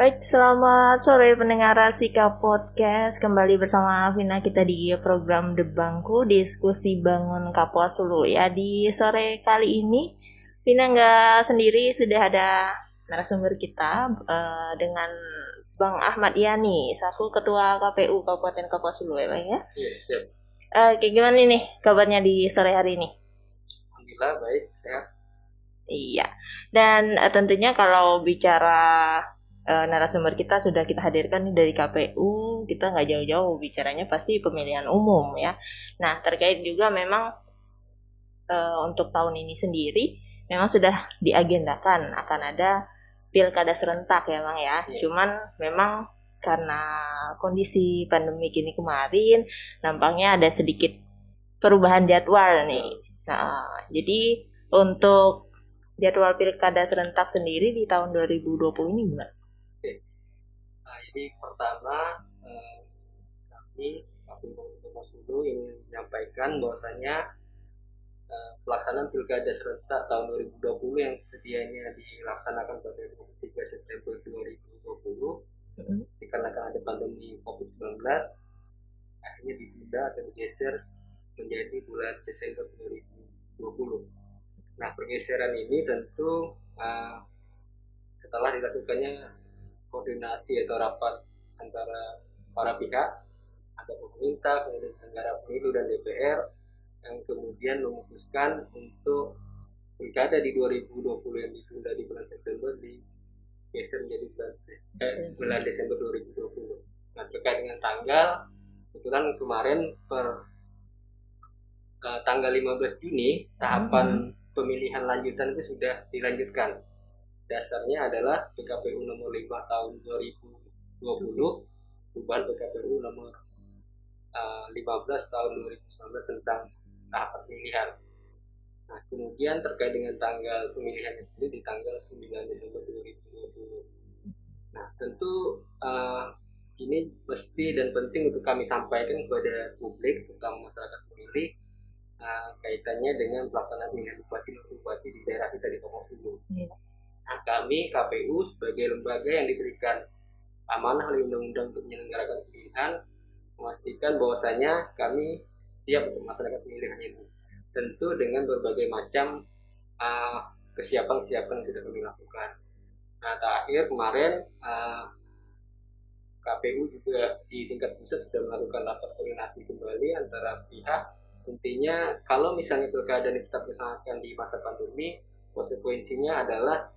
Baik, selamat sore pendengar Rasika Podcast. Kembali bersama Vina kita di program Debangku Diskusi Bangun Kapuas Sulu. Ya, di sore kali ini Vina nggak sendiri, sudah ada narasumber kita uh, dengan Bang Ahmad Yani, selaku Ketua KPU Kabupaten Kapuas Sulu ya Bang ya? Iya, siap. Uh, kayak gimana nih kabarnya di sore hari ini? Alhamdulillah baik, sehat. Iya, dan uh, tentunya kalau bicara uh, narasumber kita sudah kita hadirkan dari KPU, kita nggak jauh-jauh bicaranya pasti pemilihan umum ya. Nah terkait juga memang uh, untuk tahun ini sendiri memang sudah diagendakan akan ada pilkada serentak ya bang ya. Yeah. Cuman memang karena kondisi pandemi ini kemarin nampaknya ada sedikit perubahan jadwal nih. Nah, jadi untuk jadwal pilkada serentak sendiri di tahun 2020 ini gimana? Jadi pertama eh, kami KPU Sulu ingin menyampaikan bahwasanya eh, pelaksanaan pilkada serentak tahun 2020 yang sedianya dilaksanakan pada 23 September 2020 mm-hmm. dikarenakan ada pandemi COVID-19 akhirnya ditunda atau digeser menjadi bulan Desember 2020 Nah pergeseran ini tentu uh, setelah dilakukannya koordinasi atau rapat antara para pihak, ada pemerintah, kemudian negara pemilu dan DPR yang kemudian memutuskan untuk pilkada di 2020 yang ditunda di bulan September di geser menjadi bulan, eh, bulan Desember 2020. Nah terkait dengan tanggal, kebetulan kemarin per uh, tanggal 15 Juni tahapan hmm pemilihan lanjutan itu sudah dilanjutkan. Dasarnya adalah PKPU nomor 5 tahun 2020, perubahan PKPU nomor uh, 15 tahun 2019 tentang tahap pemilihan. Nah, kemudian terkait dengan tanggal pemilihannya sendiri di tanggal 9 Desember 2020. Nah, tentu uh, ini mesti dan penting untuk kami sampaikan kepada publik, terutama masyarakat pemilih, uh, kaitannya dengan pelaksanaan pemilihan bupati dan bupati di daerah kita di Sulu. Yeah. Nah, kami KPU sebagai lembaga yang diberikan amanah oleh undang-undang untuk menyelenggarakan pemilihan memastikan bahwasanya kami siap untuk melaksanakan pemilihan ini. Tentu dengan berbagai macam kesiapan-kesiapan uh, yang sudah kami lakukan. Nah, terakhir kemarin uh, KPU juga di tingkat pusat sudah melakukan rapat koordinasi kembali antara pihak intinya kalau misalnya pilkada ini tetap dilaksanakan di masa pandemi konsekuensinya adalah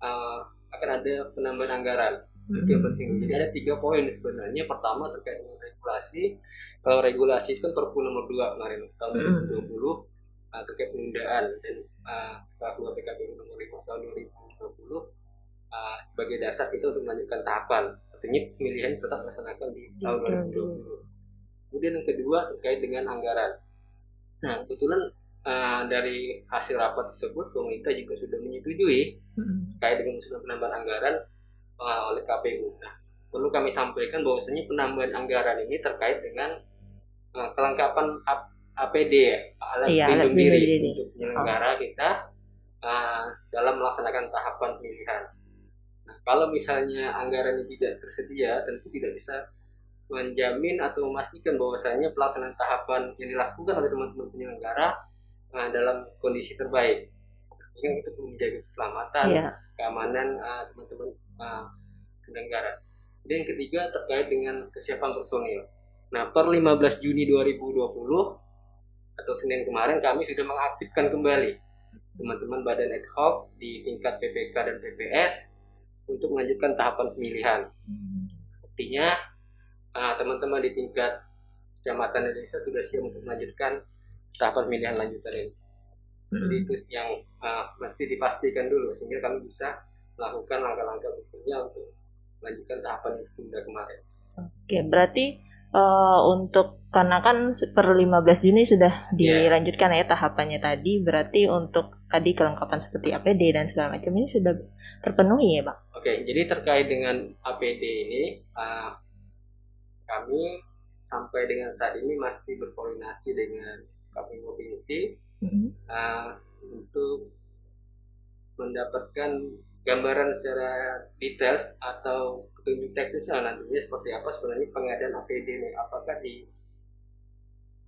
uh, akan ada penambahan anggaran. Itu yang penting. Jadi ada tiga poin sebenarnya. Pertama terkait dengan regulasi. Kalau regulasi itu kan perpu nomor dua kemarin tahun 2020 uh, terkait penundaan dan uh, setelah dua PKPU nomor 5 tahun 2020 uh, sebagai dasar kita untuk melanjutkan tahapan. Artinya pemilihan tetap dilaksanakan di tahun 2020 kemudian yang kedua terkait dengan anggaran. Nah, kebetulan uh, dari hasil rapat tersebut pemerintah juga sudah menyetujui hmm. Terkait dengan usulan penambahan anggaran uh, oleh KPU. Nah, perlu kami sampaikan bahwasanya penambahan anggaran ini terkait dengan uh, kelengkapan APD ya, alat iya, pelindung diri untuk penyelenggara oh. kita uh, dalam melaksanakan tahapan pemilihan. Nah, kalau misalnya anggaran ini tidak tersedia, tentu tidak bisa menjamin atau memastikan bahwasanya pelaksanaan tahapan yang dilakukan oleh teman-teman penyelenggara uh, dalam kondisi terbaik. Ini itu menjaga keselamatan, yeah. keamanan uh, teman-teman uh, penyelenggara. Dan yang ketiga terkait dengan kesiapan personil. Nah, per 15 Juni 2020 atau Senin kemarin kami sudah mengaktifkan kembali teman-teman badan ad hoc di tingkat PPK dan PPS untuk melanjutkan tahapan pemilihan. Artinya ah, teman-teman di tingkat kecamatan dan desa sudah siap untuk melanjutkan tahapan pemilihan lanjutan ini. Hmm. Jadi itu yang uh, mesti dipastikan dulu sehingga kami bisa melakukan langkah-langkah berikutnya untuk melanjutkan tahapan ditunda kemarin. Oke, berarti uh, untuk karena kan per 15 Juni sudah iya. dilanjutkan yeah. ya tahapannya tadi, berarti untuk tadi kelengkapan seperti APD dan segala macam ini sudah terpenuhi ya, Bang? Oke, jadi terkait dengan APD ini, uh, kami sampai dengan saat ini masih berkoordinasi dengan KPU provinsi uh, untuk mendapatkan gambaran secara detail atau petunjuk teknisnya nantinya seperti apa sebenarnya pengadaan APD ini. Apakah di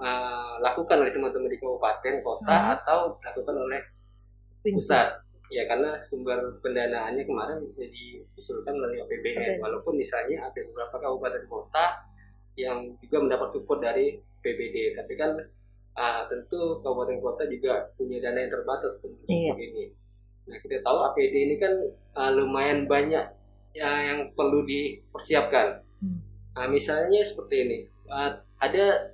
uh, lakukan oleh teman-teman di kabupaten kota hmm. atau dilakukan oleh pusat. ya karena sumber pendanaannya kemarin jadi diusulkan melalui APBN okay. walaupun misalnya ada beberapa kabupaten kota yang juga mendapat support dari PBD tapi kan uh, tentu kabupaten kota juga punya dana yang terbatas untuk iya. ini nah kita tahu APD ini kan uh, lumayan banyak ya, yang perlu dipersiapkan hmm. nah, misalnya seperti ini uh, ada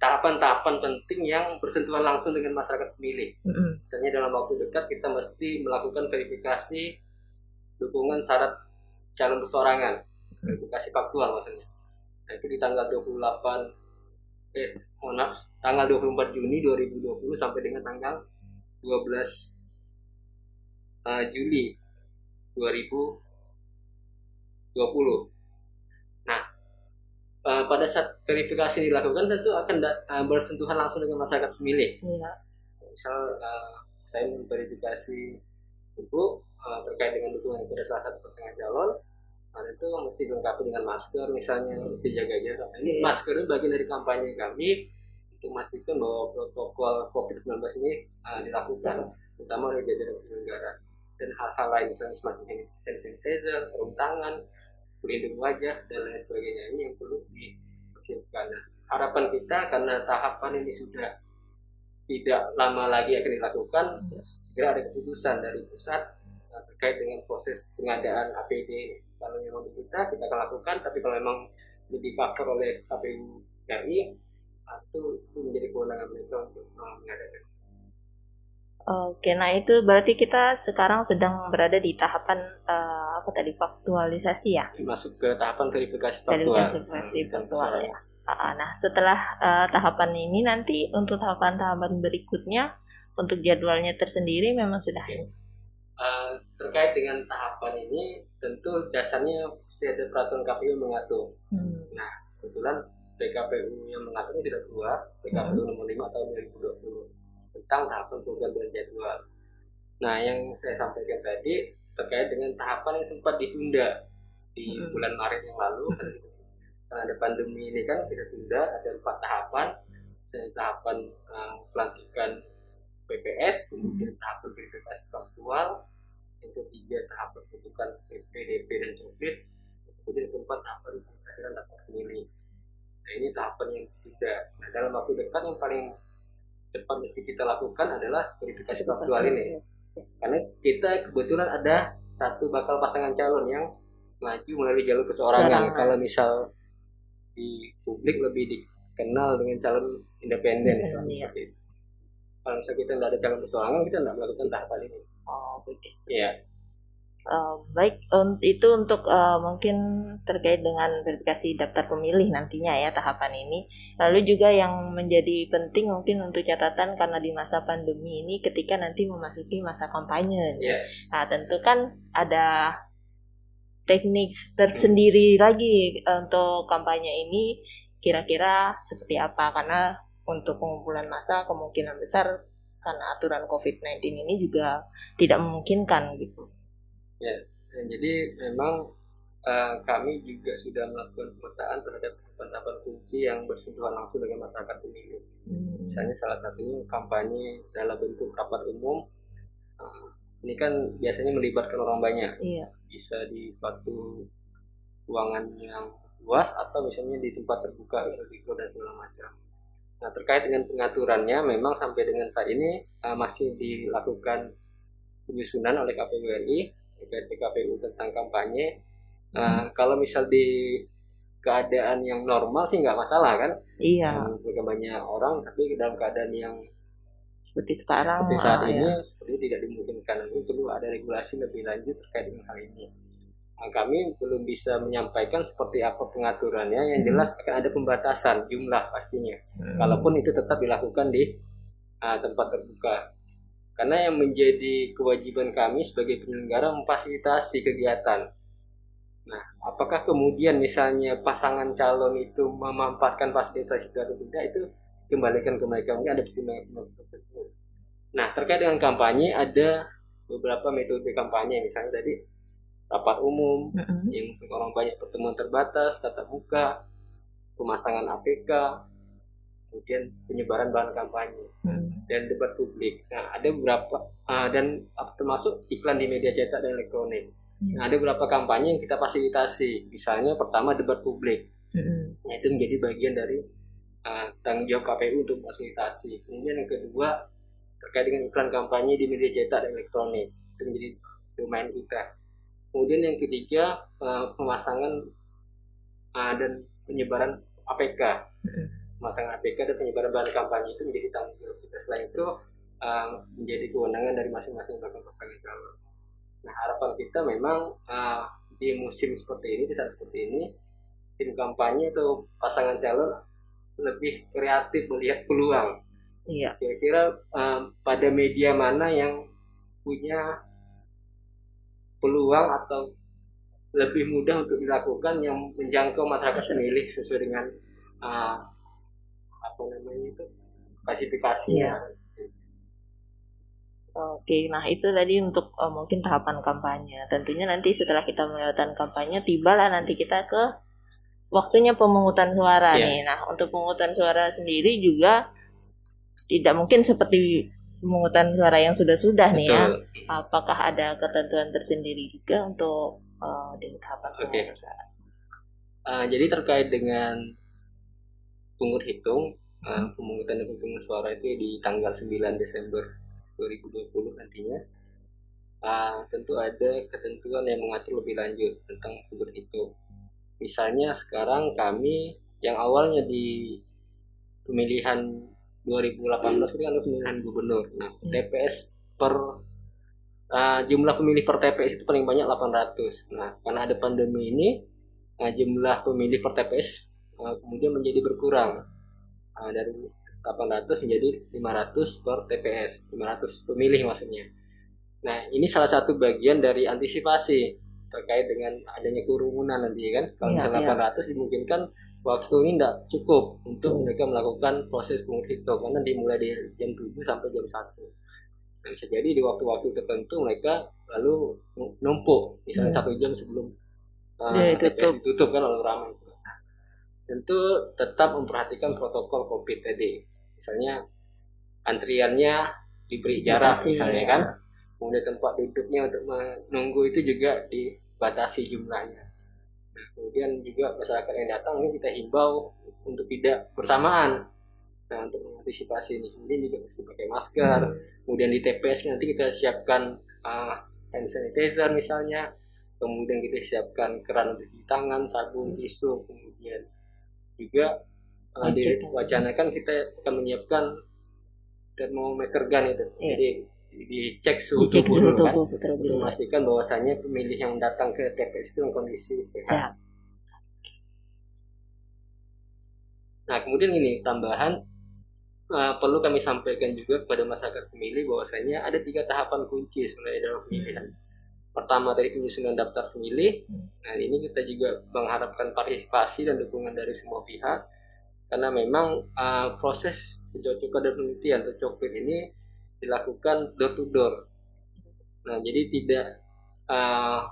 tahapan-tahapan penting yang bersentuhan langsung dengan masyarakat pemilih. Mm-hmm. Misalnya dalam waktu dekat kita mesti melakukan verifikasi dukungan syarat calon persorangan, verifikasi faktual maksudnya. Nah, itu di tanggal 28 eh mohon maaf, tanggal 24 Juni 2020 sampai dengan tanggal 12 uh, eh, Juli 2020. uh, pada saat verifikasi dilakukan tentu akan uh, bersentuhan langsung dengan masyarakat pemilih. Iya. Misal uh, saya memverifikasi ibu uh, terkait dengan dukungan kepada salah satu pasangan calon, nah itu mesti dilengkapi dengan masker misalnya, hmm. mesti jaga jarak. Nah, ini iya. masker itu bagian dari kampanye kami untuk memastikan bahwa protokol COVID-19 ini uh, dilakukan, terutama oleh jajaran penyelenggara dan hal-hal lain misalnya semacam hand sanitizer, sarung tangan, pelindung wajah dan lain sebagainya ini yang perlu dipersiapkan. Nah, harapan kita karena tahapan ini sudah tidak lama lagi akan dilakukan, segera ada keputusan dari pusat uh, terkait dengan proses pengadaan APD. Kalau memang kita, kita akan lakukan, tapi kalau memang di cover oleh KPU RI, itu, itu menjadi kewenangan mereka untuk mengadakan. Oke, nah itu berarti kita sekarang sedang berada di tahapan uh, apa tadi faktualisasi ya? Masuk ke tahapan verifikasi faktual. Verifikasi hmm, faktual ya. Uh, nah setelah uh, tahapan ini nanti untuk tahapan-tahapan berikutnya untuk jadwalnya tersendiri memang sudah. Okay. Uh, terkait dengan tahapan ini tentu dasarnya pasti ada peraturan KPU mengatur. Hmm. Nah kebetulan PKPU yang mengaturnya sudah keluar, PKPU hmm. nomor 5 tahun 2020 tentang tahapan program dan jadwal. Nah, yang saya sampaikan tadi terkait dengan tahapan yang sempat ditunda di hmm. bulan Maret yang lalu karena ada pandemi ini kan kita tunda ada empat tahapan misalnya tahapan uh, pelantikan PPS kemudian tahapan verifikasi faktual PDP dan copit kemudian keempat tahapan penyelenggaraan daftar pemilih nah ini tahapan yang tidak nah dalam waktu dekat yang paling depan mesti kita lakukan adalah verifikasi faktual ini. karena kita kebetulan ada satu bakal pasangan calon yang maju melalui jalur perseorangan kalau misal di publik lebih dikenal dengan calon independen iya. kalau misalnya kita tidak ada calon perseorangan kita tidak melakukan tahapan ini. Oh begitu ya Uh, baik um, itu untuk uh, mungkin terkait dengan verifikasi daftar pemilih nantinya ya tahapan ini. Lalu juga yang menjadi penting mungkin untuk catatan karena di masa pandemi ini ketika nanti memasuki masa kampanye. Yeah. Nah, tentu kan ada teknik tersendiri lagi untuk kampanye ini kira-kira seperti apa karena untuk pengumpulan massa kemungkinan besar karena aturan COVID-19 ini juga tidak memungkinkan gitu. Ya, jadi memang uh, kami juga sudah melakukan pemetaan terhadap tahapan-tahapan kunci yang bersentuhan langsung dengan masyarakat pemilu. Hmm. Misalnya salah satunya kampanye dalam bentuk rapat umum. Uh, ini kan biasanya melibatkan orang banyak. Iya. Bisa di suatu ruangan yang luas atau misalnya di tempat terbuka, misalnya di dan segala macam. Nah terkait dengan pengaturannya, memang sampai dengan saat ini uh, masih dilakukan penyusunan oleh KPU RI terkait PKPU tentang kampanye. Uh, kalau misal di keadaan yang normal sih nggak masalah kan? Iya. Um, banyak orang tapi dalam keadaan yang seperti sekarang seperti saat ini ya. seperti tidak dimungkinkan. Ini perlu ada regulasi lebih lanjut terkait dengan hal ini. Nah, kami belum bisa menyampaikan seperti apa pengaturannya. Yang jelas akan ada pembatasan jumlah pastinya. Hmm. kalaupun itu tetap dilakukan di uh, tempat terbuka karena yang menjadi kewajiban kami sebagai penyelenggara memfasilitasi kegiatan. Nah, apakah kemudian misalnya pasangan calon itu memanfaatkan fasilitas itu atau tidak itu kembalikan ke mereka mungkin ada pertimbangan tertentu. Nah, terkait dengan kampanye ada beberapa metode kampanye misalnya tadi rapat umum Mm-mm. yang untuk orang banyak pertemuan terbatas tatap muka pemasangan APK kemudian penyebaran bahan kampanye Mm. dan debat publik. Nah, ada beberapa ah, dan ah, termasuk iklan di media cetak dan elektronik. Iya. Nah, ada beberapa kampanye yang kita fasilitasi. Misalnya pertama debat publik. Mm-mm. Nah, itu menjadi bagian dari ah, tanggung jawab KPU untuk fasilitasi. Kemudian yang kedua terkait dengan iklan kampanye di media cetak dan elektronik. Itu menjadi domain kita. Kemudian yang ketiga ah, pemasangan ah, dan penyebaran APK Mm-mm. Pemasangan APK dan penyebaran bahan kampanye itu menjadi tanggung jawab kita. Selain itu uh, menjadi kewenangan dari masing-masing bakal pasangan calon. Nah harapan kita memang uh, di musim seperti ini, di saat seperti ini, tim kampanye atau pasangan calon lebih kreatif melihat peluang. Iya. Kira-kira uh, pada media mana yang punya peluang atau lebih mudah untuk dilakukan yang menjangkau masyarakat pemilih sesuai dengan uh, apa namanya itu klasifikasinya. Oke, nah itu tadi untuk eh, mungkin tahapan kampanye. Tentunya nanti setelah kita melewati kampanye, tibalah nanti kita ke waktunya pemungutan suara Iya. nih. Nah, untuk pemungutan suara sendiri juga tidak mungkin seperti pemungutan suara yang sudah-sudah nih ya. Apakah ada ketentuan tersendiri juga untuk eh, di tahapan pemungutan suara? Uh, jadi terkait dengan pungut hitung, uh, pemungutan dan penghitungan suara itu di tanggal 9 Desember 2020 nantinya. Uh, tentu ada ketentuan yang mengatur lebih lanjut tentang pungut hitung. Misalnya sekarang kami yang awalnya di pemilihan 2018 itu kan pemilihan gubernur. Nah. TPS per uh, jumlah pemilih per TPS itu paling banyak 800. Nah, karena ada pandemi ini, nah, jumlah pemilih per TPS uh, kemudian menjadi berkurang Uh, dari 800 menjadi 500 per TPS, 500 pemilih maksudnya. Nah, ini salah satu bagian dari antisipasi terkait dengan adanya kerumunan nanti kan. Kalau Iya, misalnya iya. 800 dimungkinkan waktu ini tidak cukup untuk mereka melakukan proses pengut hitung karena dimulai dari jam 7 sampai jam 1. Nah, bisa jadi di waktu-waktu tertentu mereka lalu numpuk, misalnya Hmm. satu jam sebelum uh, Ya, TPS ditutup kan lalu ramai. Tentu tetap memperhatikan protokol COVID tadi. Misalnya antriannya diberi jarak misalnya ya. kan. Kemudian tempat duduknya untuk menunggu itu juga dibatasi jumlahnya. Nah, kemudian juga masyarakat yang datang ini kita himbau untuk tidak bersamaan. Nah, untuk mengantisipasi ini, kemudian juga mesti pakai masker. Kemudian di TPS nanti kita siapkan uh, hand sanitizer misalnya. Kemudian kita siapkan keran untuk cuci tangan, sabun, tisu, kemudian juga uh, diwacanakan kita akan menyiapkan termometer gun itu. Iya. Jadi dicek suhu Dicek tubuh dulu kan tubuh betul untuk memastikan bahwasanya pemilih yang datang ke TPS itu dalam kondisi sehat. Sehat. Nah, kemudian ini tambahan eh, perlu kami sampaikan juga kepada masyarakat pemilih bahwasanya ada tiga tahapan kunci sebenarnya dalam pemilihan. Pertama dari penyusunan daftar pemilih. Nah, ini kita juga mengharapkan partisipasi dan dukungan dari semua pihak karena memang eh, proses pencocokan dan penelitian atau coklit ini dilakukan door to door. Nah, jadi tidak eh,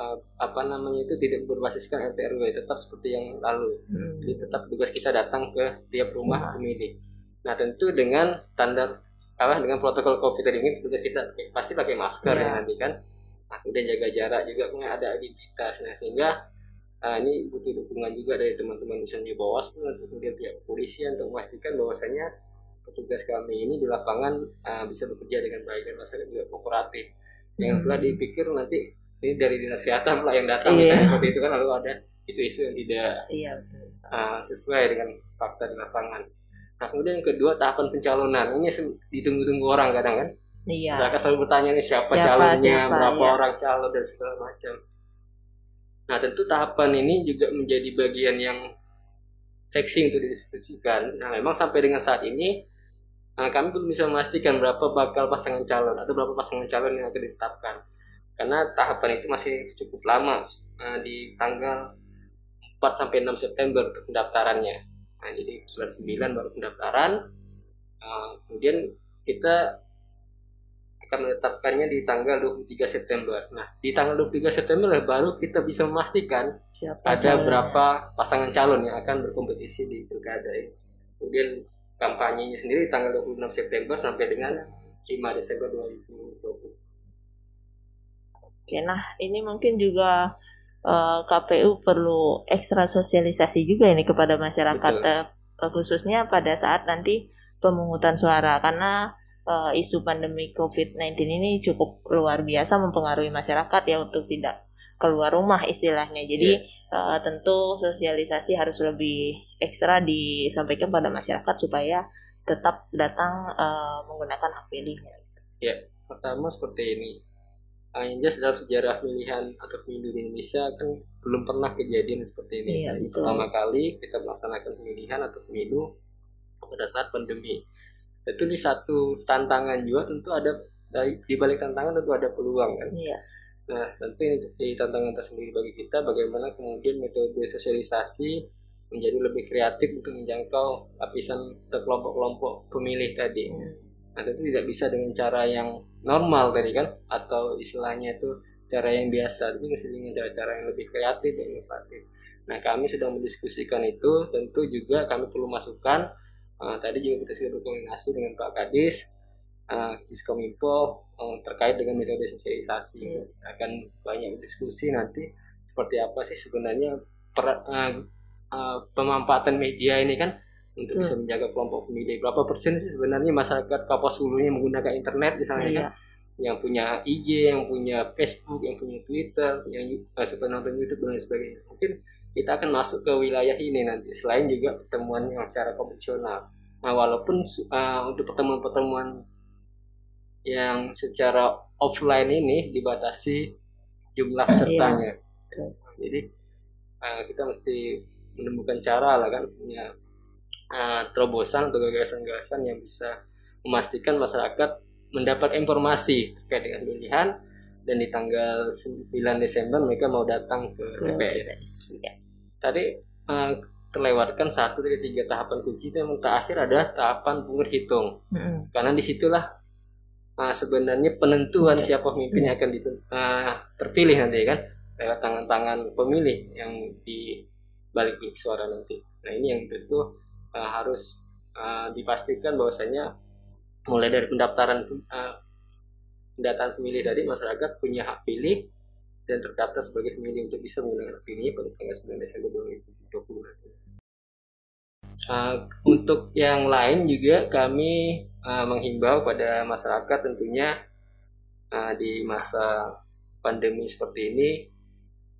eh, apa namanya itu tidak berbasiskan RT RW tetap seperti yang lalu. Hmm. Jadi tetap tugas kita datang ke tiap rumah pemilih. Nah tentu dengan standar apa dengan protokol COVID tadi ini tugas kita pakai- pasti pakai masker Iya. ya nanti kan. Nah, kemudian jaga jarak juga kemudian ada aktivitas. Nah sehingga ah, ini butuh dukungan juga dari teman-teman misalnya Bawaslu dan kemudian pihak kepolisian untuk memastikan bahwasanya petugas kami ini di lapangan ah, bisa bekerja dengan baik dan masyarakat juga kooperatif. Yang Hmm. telah dipikir nanti ini dari dinas kesehatan pula yang datang Iya. misalnya seperti itu kan lalu ada isu-isu yang tidak Iya betul. uh, sesuai dengan fakta di lapangan. Nah, kemudian yang kedua tahapan pencalonan. Ini ditunggu-tunggu orang kadang kan. Iya. Masyarakat selalu bertanya nih siapa, Siapa, calonnya, siapa, berapa iya. orang calon dan segala macam. Nah, tentu tahapan ini juga menjadi bagian yang seksi untuk didiskusikan. Nah, memang sampai dengan saat ini uh, kami belum bisa memastikan berapa bakal pasangan calon atau berapa pasangan calon yang akan ditetapkan. Karena tahapan itu masih cukup lama uh, di tanggal 4 sampai 6 September pendaftarannya. Nah, jadi bulan 9 baru pendaftaran. Uh, kemudian kita akan menetapkannya di tanggal 23 September. Nah, di tanggal 23 September baru kita bisa memastikan Siapa ada berapa pasangan calon yang akan berkompetisi di pilkada ini. Kemudian kampanyenya sendiri tanggal 26 September sampai dengan 5 Desember 2020. Oke, nah ini mungkin juga uh, eh, KPU perlu ekstra sosialisasi juga ini kepada masyarakat uh, khususnya pada saat nanti pemungutan suara karena uh, isu pandemi COVID-19 ini cukup luar biasa mempengaruhi masyarakat ya untuk tidak keluar rumah istilahnya. Jadi yeah. uh, tentu sosialisasi harus lebih ekstra disampaikan pada masyarakat supaya tetap datang uh, menggunakan hak pilihnya. Ya, pertama seperti ini jelas dalam sejarah pemilihan atau pemilu di Indonesia kan belum pernah kejadian seperti ini. Iya, betul. Pertama kali kita melaksanakan pemilihan atau pemilu pada saat pandemi. Tentu di satu tantangan juga tentu ada di balik tantangan tentu ada peluang kan. Iya. Nah tentu ini jadi tantangan tersendiri bagi kita bagaimana kemudian metode sosialisasi menjadi lebih kreatif untuk menjangkau lapisan kelompok-kelompok pemilih tadi. Hmm. Nah tentu tidak bisa dengan cara yang normal tadi kan? Atau istilahnya itu cara yang biasa. Tapi mesti dengan cara-cara yang lebih kreatif dan inovatif. Nah kami sedang mendiskusikan itu. Tentu juga kami perlu masukan. Uh, tadi juga kita sudah berkoordinasi dengan Pak Kadis uh, Diskominfo uh, terkait dengan metode sosialisasi. Hmm. akan banyak diskusi nanti seperti apa sih sebenarnya per, uh, uh, pemanfaatan media ini kan untuk hmm. bisa menjaga kelompok pemilih. Berapa persen sih sebenarnya masyarakat Kapuas Hulunya menggunakan internet misalnya iya. kan? Yang punya IG, yang punya Facebook, yang punya Twitter, yang uh, suka nonton YouTube dan lain sebagainya. Mungkin kita akan masuk ke wilayah ini nanti. Selain juga pertemuan yang secara konvensional. Nah, walaupun uh, untuk pertemuan-pertemuan yang secara offline ini dibatasi jumlah iya. pesertanya. Iya. Jadi uh, kita mesti menemukan cara lah kan punya uh, terobosan atau gagasan-gagasan yang bisa memastikan masyarakat mendapat informasi terkait dengan pilihan dan di tanggal 9 Desember mereka mau datang ke TPS. Ya. Tadi uh, terlewatkan satu dari tiga tahapan kunci itu yang terakhir adalah tahapan penghitung hmm. karena di situlah uh, sebenarnya penentuan ya. siapa pemimpin yang akan uh, terpilih nanti kan lewat tangan-tangan pemilih yang di balik suara nanti. Nah ini yang tentu uh, harus uh, dipastikan bahwasanya mulai dari pendaftaran uh, pendataan pemilih tadi masyarakat punya hak pilih dan terdaftar sebagai pemilih untuk bisa menggunakan hak pilihnya pada tanggal 9 Desember 2020 Uh, untuk yang lain juga kami uh, menghimbau pada masyarakat tentunya uh, di masa pandemi seperti ini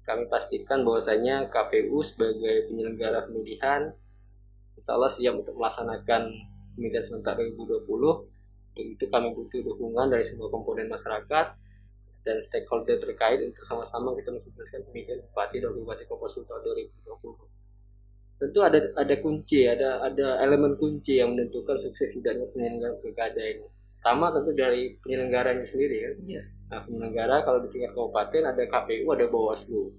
kami pastikan bahwasanya KPU sebagai penyelenggara pemilihan insya Allah siap untuk melaksanakan pemilihan serentak 2020 itu kami butuh dukungan dari semua komponen masyarakat dan stakeholder terkait untuk sama-sama kita mensukseskan pemilihan bupati dan bupati Kabupaten 2020 tentu ada ada kunci ada ada elemen kunci yang menentukan sukses tidaknya penyelenggaraan pilkada ini. Pertama tentu dari penyelenggaranya sendiri ya. Yeah. nah penyelenggara kalau di tingkat kabupaten ada KPU ada Bawaslu.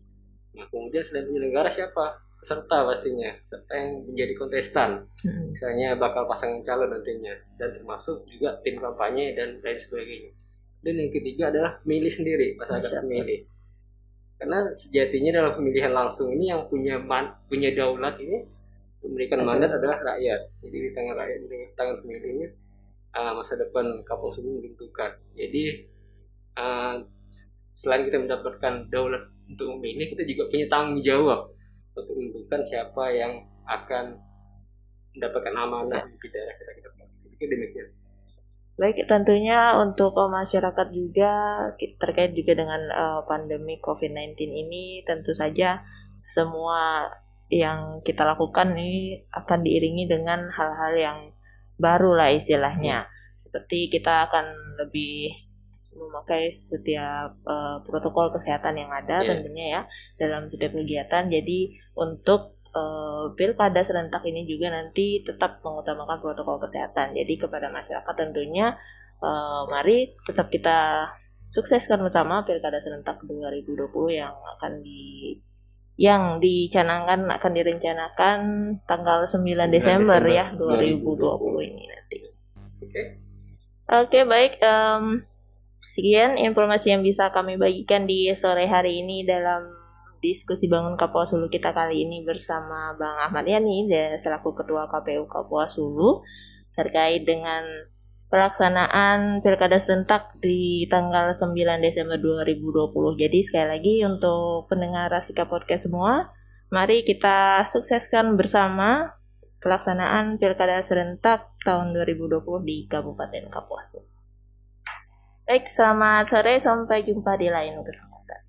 Nah kemudian selain penyelenggara siapa peserta pastinya peserta yang menjadi kontestan. Hmm. misalnya bakal pasangan calon nantinya dan termasuk juga tim kampanye dan lain sebagainya. Dan yang ketiga adalah milih sendiri masyarakat. memilih karena sejatinya dalam pemilihan langsung ini yang punya man, punya daulat ini memberikan mandat adalah rakyat. Jadi di tangan rakyat di tangan pemilihnya uh, masa depan Kapolri menentukan jadi uh, selain kita mendapatkan daulat untuk memilih kita juga punya tanggung jawab untuk menentukan siapa yang akan mendapatkan amanah di daerah kita kita itu demikian Baik, tentunya untuk masyarakat juga terkait juga dengan uh, pandemi COVID-19 ini tentu saja semua yang kita lakukan ini akan diiringi dengan hal-hal yang baru lah istilahnya. Hmm. Seperti kita akan lebih memakai setiap uh, protokol kesehatan yang ada yeah. tentunya ya dalam setiap kegiatan. Jadi untuk uh, pilkada serentak ini juga nanti tetap mengutamakan protokol kesehatan. Jadi kepada masyarakat tentunya uh, mari tetap kita sukseskan bersama pilkada serentak 2020 yang akan di yang dicanangkan akan direncanakan tanggal 9, 9 Desember, Desember ya 2020 2020 ini nanti. Oke. Okay. Oke okay, baik. Um, Sekian informasi yang bisa kami bagikan di sore hari ini dalam diskusi bangun Kapuas Hulu kita kali ini bersama Bang Ahmad Yani dan selaku Ketua KPU Kapuas Hulu terkait dengan pelaksanaan Pilkada serentak di tanggal 9 Desember 2020. Jadi sekali lagi untuk pendengar Rasika Podcast semua, mari kita sukseskan bersama pelaksanaan Pilkada serentak tahun 2020 di Kabupaten Kapuas. Baik, selamat sore. Sampai jumpa di lain kesempatan.